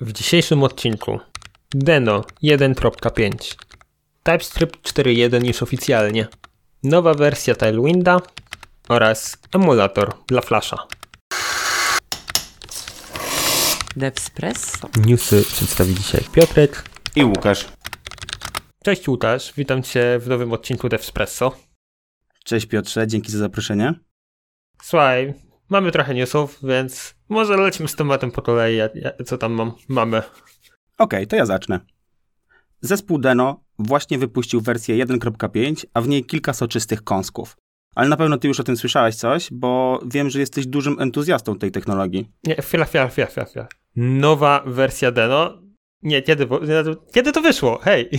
W dzisiejszym odcinku Deno 1.5 TypeScript 4.1 już oficjalnie nowa wersja Tailwinda oraz emulator dla Flasha. Devspresso. Newsy przedstawi dzisiaj Piotrek. I Łukasz. Cześć Łukasz, witam Cię w nowym odcinku Devspresso. Cześć Piotrze, dzięki za zaproszenie. Słuchaj, mamy trochę newsów, więc może lecimy z tematem po kolei, co tam mam, mamy. Okej, to ja zacznę. Zespół Deno właśnie wypuścił wersję 1.5, a w niej kilka soczystych kąsków. Ale na pewno ty już o tym słyszałeś coś, bo wiem, że jesteś dużym entuzjastą tej technologii. Nie, chwila, chwila, chwila, chwila, chwila. Nowa wersja Deno? Nie, kiedy, kiedy to wyszło? Hej!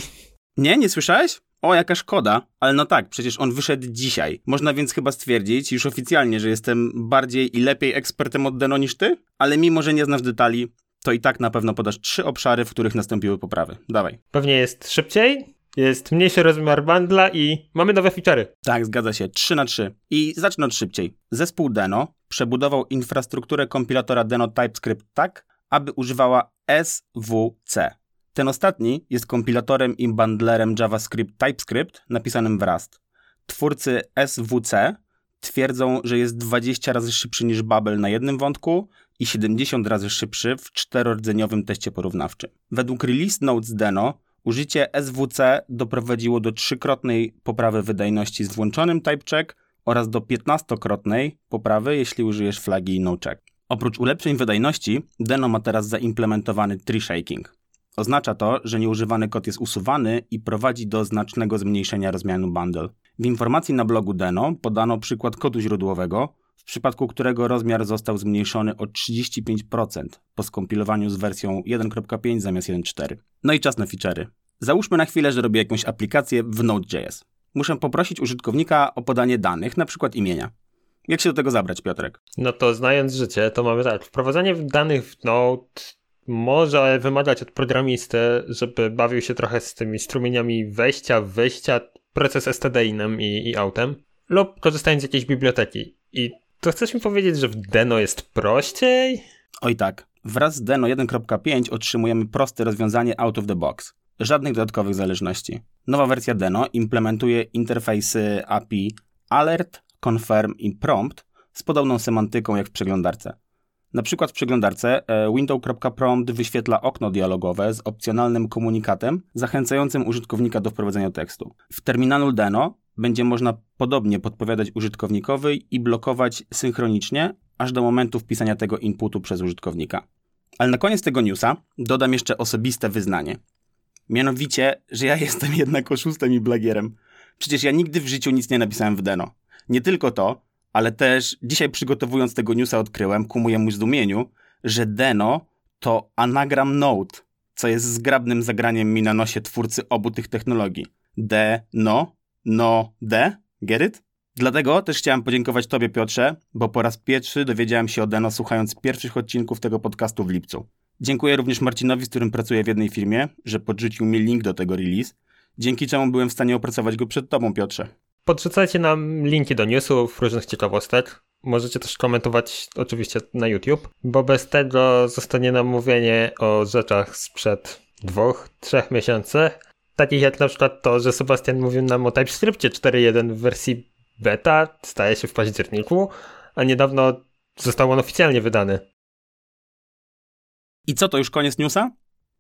Nie, nie słyszałeś? O, jaka szkoda. Ale no tak, przecież on wyszedł dzisiaj. Można więc chyba stwierdzić już oficjalnie, że jestem bardziej i lepiej ekspertem od Deno niż ty? Ale mimo, że nie znasz detali, to i tak na pewno podasz trzy obszary, w których nastąpiły poprawy. Dawaj. Pewnie jest szybciej, jest mniejszy rozmiar bundla i mamy nowe feature'y. Tak, zgadza się. 3 na 3. I zacznę od szybciej. Zespół Deno przebudował infrastrukturę kompilatora Deno TypeScript tak, aby używała SWC. Ten ostatni jest kompilatorem i bundlerem JavaScript TypeScript napisanym w Rust. Twórcy SWC twierdzą, że jest 20 razy szybszy niż Babel na jednym wątku i 70 razy szybszy w czterordzeniowym teście porównawczym. Według release notes Deno Użycie SWC doprowadziło do trzykrotnej poprawy wydajności z włączonym typecheck oraz do 15-krotnej poprawy, jeśli użyjesz flagi nocheck. Oprócz ulepszeń wydajności, Deno ma teraz zaimplementowany tree shaking. Oznacza to, że nieużywany kod jest usuwany i prowadzi do znacznego zmniejszenia rozmiaru bundle. W informacji na blogu Deno podano przykład kodu źródłowego, w przypadku którego rozmiar został zmniejszony o 35% po skompilowaniu z wersją 1.5 zamiast 1.4. No i czas na feature'y. Załóżmy na chwilę, że robię jakąś aplikację w Node.js. Muszę poprosić użytkownika o podanie danych, na przykład imienia. Jak się do tego zabrać, Piotrek? No to znając życie, to mamy tak. Wprowadzanie danych w Node może wymagać od programisty, żeby bawił się trochę z tymi strumieniami wejścia, wyjścia, proces stdinem i, i autem, lub korzystając z jakiejś biblioteki. I to chcesz mi powiedzieć, że w Deno jest prościej? Oj tak, wraz z Deno 1.5 otrzymujemy proste rozwiązanie out of the box. Żadnych dodatkowych zależności. Nowa wersja Deno implementuje interfejsy API Alert, Confirm i Prompt z podobną semantyką jak w przeglądarce. Na przykład w przeglądarce e, window.prompt wyświetla okno dialogowe z opcjonalnym komunikatem zachęcającym użytkownika do wprowadzenia tekstu. W terminalu Deno będzie można podobnie podpowiadać użytkownikowi i blokować synchronicznie, aż do momentu wpisania tego inputu przez użytkownika. Ale na koniec tego newsa dodam jeszcze osobiste wyznanie. Mianowicie, że ja jestem jednak oszustem i blagierem. Przecież ja nigdy w życiu nic nie napisałem w Deno. Nie tylko to, ale też dzisiaj przygotowując tego newsa odkryłem, ku mojemu zdumieniu, że Deno to anagram Node, co jest zgrabnym zagraniem mi na nosie twórcy obu tych technologii. D, no, no, D, get it? Dlatego też chciałem podziękować Tobie, Piotrze, bo po raz pierwszy dowiedziałem się o Deno słuchając pierwszych odcinków tego podcastu w lipcu. Dziękuję również Marcinowi, z którym pracuję w jednej firmie, że podrzucił mi link do tego release, dzięki czemu byłem w stanie opracować go przed Tobą, Piotrze. Podrzucajcie nam linki do newsów, różnych ciekawostek. Możecie też komentować oczywiście na YouTube, bo bez tego zostanie nam mówienie o rzeczach sprzed dwóch, trzech miesięcy. Takich jak na przykład to, że Sebastian mówił nam o TypeScriptie 4.1 w wersji beta, staje się w październiku, a niedawno został on oficjalnie wydany. I co, to już koniec newsa?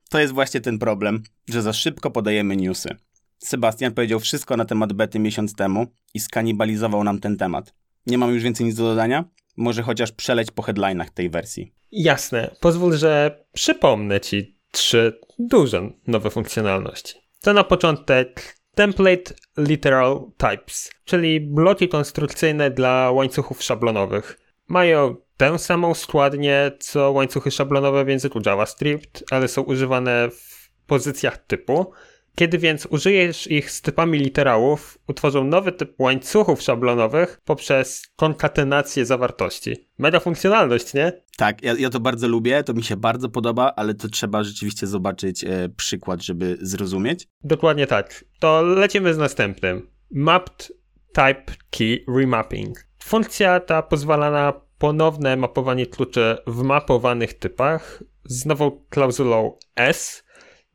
To jest właśnie ten problem, że za szybko podajemy newsy. Sebastian powiedział wszystko na temat bety miesiąc temu i skanibalizował nam ten temat. Nie mam już więcej nic do dodania? Może chociaż przeleć po headlinach tej wersji. Jasne, pozwól, że przypomnę Ci trzy duże nowe funkcjonalności. To na początek Template Literal Types, czyli bloki konstrukcyjne dla łańcuchów szablonowych. Mają tę samą składnię co łańcuchy szablonowe w języku JavaScript, ale są używane w pozycjach typu. Kiedy więc użyjesz ich z typami literałów, utworzą nowy typ łańcuchów szablonowych poprzez konkatenację zawartości. Mega funkcjonalność, nie? Tak, ja, ja to bardzo lubię, to mi się bardzo podoba, ale to trzeba rzeczywiście zobaczyć e, przykład, żeby zrozumieć. Dokładnie tak. To lecimy z następnym. Mapped Type Key Remapping. Funkcja ta pozwala na ponowne mapowanie kluczy w mapowanych typach z nową klauzulą S,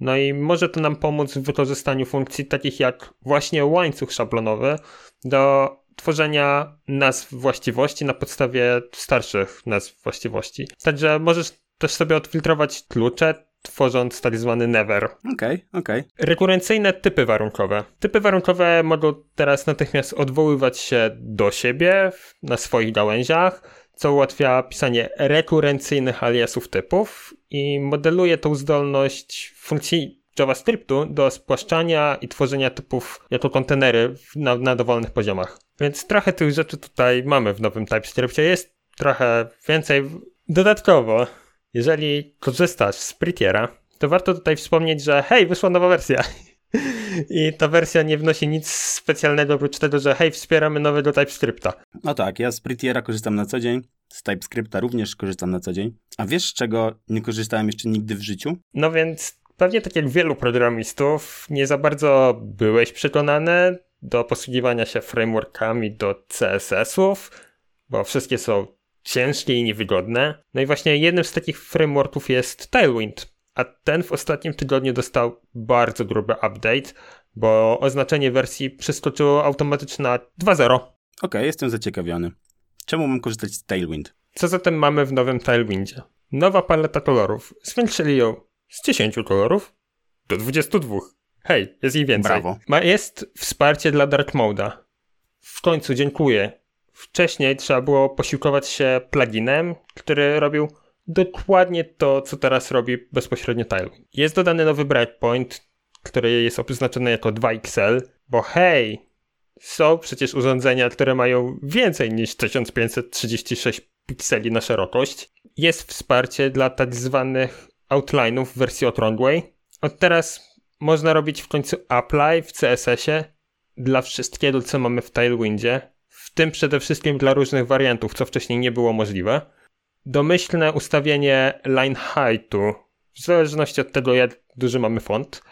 no i może to nam pomóc w wykorzystaniu funkcji takich jak właśnie łańcuch szablonowy do tworzenia nazw właściwości na podstawie starszych nazw właściwości. Także możesz też sobie odfiltrować klucze, tworząc tak zwany never. Okej, okay, okej. Okay. Rekurencyjne typy warunkowe. Typy warunkowe mogą teraz natychmiast odwoływać się do siebie na swoich gałęziach, co ułatwia pisanie rekurencyjnych aliasów typów i modeluje tą zdolność funkcji JavaScriptu do spłaszczania i tworzenia typów jako kontenery na, na dowolnych poziomach. Więc trochę tych rzeczy tutaj mamy w nowym TypeScriptie. Jest trochę więcej. Dodatkowo, jeżeli korzystasz z Prettiera, to warto tutaj wspomnieć, że hej, wyszła nowa wersja. I ta wersja nie wnosi nic specjalnego oprócz tego, że hej, wspieramy nowego TypeScripta. No tak, ja z Prettiera korzystam na co dzień, z TypeScripta również korzystam na co dzień. A wiesz, z czego nie korzystałem jeszcze nigdy w życiu? No więc pewnie tak jak wielu programistów, nie za bardzo byłeś przekonany do posługiwania się frameworkami do CSS-ów, bo wszystkie są ciężkie i niewygodne. No i właśnie jednym z takich frameworków jest Tailwind, a ten w ostatnim tygodniu dostał bardzo gruby update, bo oznaczenie wersji przeskoczyło automatycznie na 2.0. Okej, okay, jestem zaciekawiony. Czemu mam korzystać z Tailwind? Co zatem mamy w nowym Tailwindzie? Nowa paleta kolorów. Zwiększyli ją z 10 kolorów do 22. Hej, jest ich więcej. Brawo. Ma, jest wsparcie dla Dark Moda. W końcu dziękuję. Wcześniej trzeba było posiłkować się pluginem, który robił dokładnie to, co teraz robi bezpośrednio Tailwind. Jest dodany nowy breakpoint, który jest oznaczony jako 2XL, bo hej, są przecież urządzenia, które mają więcej niż 1536 pikseli na szerokość. Jest wsparcie dla tak zwanych outline'ów w wersji okrągłej. Od teraz można robić w końcu apply w CSS-ie dla wszystkiego, co mamy w Tailwindzie, w tym przede wszystkim dla różnych wariantów, co wcześniej nie było możliwe. Domyślne ustawienie line heightu, w zależności od tego, jak duży mamy font,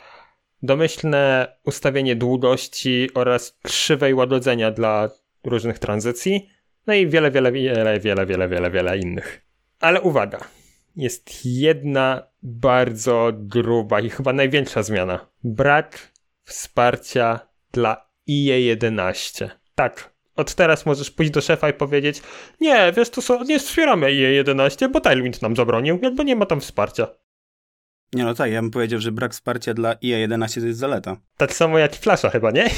domyślne ustawienie długości oraz krzywej łagodzenia dla różnych tranzycji, no i wiele, wiele, wiele, wiele, wiele, wiele, wiele innych. Ale uwaga, jest jedna bardzo gruba i chyba największa zmiana. Brak wsparcia dla IE11. Tak, od teraz możesz pójść do szefa i powiedzieć nie, wiesz, to są, nie wspieramy IE11, bo Tailwind nam zabronił, jakby nie ma tam wsparcia. Nie no tak, ja bym powiedział, że brak wsparcia dla IE11 to jest zaleta. Tak samo jak Flasha chyba, nie?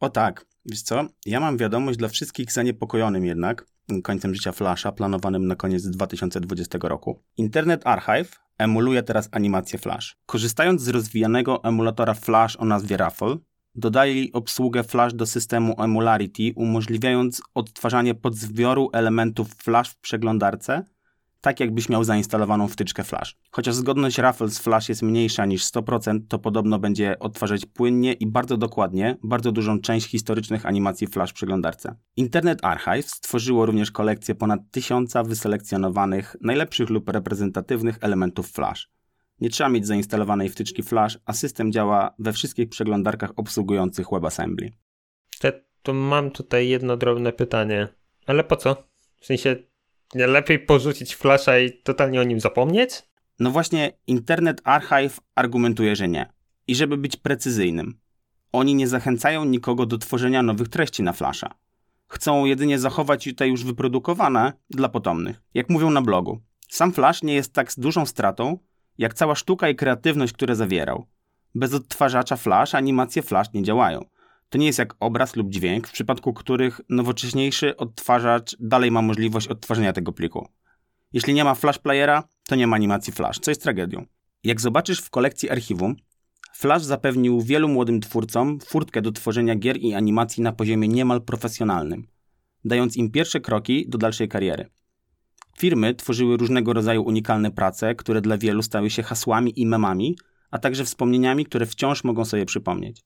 O tak, wiesz co, ja mam wiadomość dla wszystkich zaniepokojonym jednak końcem życia Flasha, planowanym na koniec 2020 roku. Internet Archive emuluje teraz animację Flash. Korzystając z rozwijanego emulatora Flash o nazwie Raffle, dodali obsługę Flash do systemu Emularity, umożliwiając odtwarzanie podzbioru elementów Flash w przeglądarce tak jakbyś miał zainstalowaną wtyczkę Flash. Chociaż zgodność Raffles Flash jest mniejsza niż 100%, to podobno będzie odtwarzać płynnie i bardzo dokładnie bardzo dużą część historycznych animacji Flash w przeglądarce. Internet Archive stworzyło również kolekcję ponad tysiąca wyselekcjonowanych, najlepszych lub reprezentatywnych elementów Flash. Nie trzeba mieć zainstalowanej wtyczki Flash, a system działa we wszystkich przeglądarkach obsługujących WebAssembly. To mam tutaj jedno drobne pytanie. Ale po co? W sensie, nie lepiej porzucić flasha i totalnie o nim zapomnieć? No właśnie, Internet Archive argumentuje, że nie. I żeby być precyzyjnym, oni nie zachęcają nikogo do tworzenia nowych treści na flasha. Chcą jedynie zachować te już wyprodukowane dla potomnych. Jak mówią na blogu, sam flash nie jest tak dużą stratą, jak cała sztuka i kreatywność, które zawierał. Bez odtwarzacza flash animacje flash nie działają. To nie jest jak obraz lub dźwięk, w przypadku których nowocześniejszy odtwarzacz dalej ma możliwość odtwarzania tego pliku. Jeśli nie ma flash playera, to nie ma animacji flash, co jest tragedią. Jak zobaczysz w kolekcji archiwum, Flash zapewnił wielu młodym twórcom furtkę do tworzenia gier i animacji na poziomie niemal profesjonalnym, dając im pierwsze kroki do dalszej kariery. Firmy tworzyły różnego rodzaju unikalne prace, które dla wielu stały się hasłami i memami, a także wspomnieniami, które wciąż mogą sobie przypomnieć.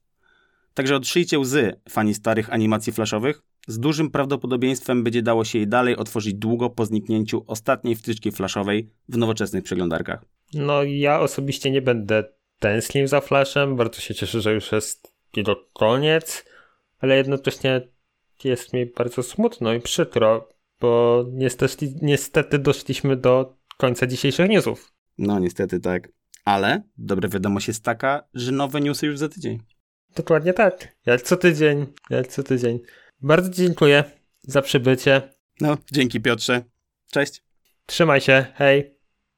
Także odszyjcie łzy, fani starych animacji flashowych. Z dużym prawdopodobieństwem będzie dało się je dalej otworzyć długo po zniknięciu ostatniej wtyczki flashowej w nowoczesnych przeglądarkach. No ja osobiście nie będę tęsknił za flashem, bardzo się cieszę, że już jest jego koniec, ale jednocześnie jest mi bardzo smutno i przykro, bo niestety, niestety doszliśmy do końca dzisiejszych newsów. No niestety tak. Ale dobra wiadomość jest taka, że nowe newsy już za tydzień. Dokładnie tak. Jak co tydzień, jak co tydzień. Bardzo dziękuję za przybycie. No, dzięki Piotrze. Cześć. Trzymaj się, hej.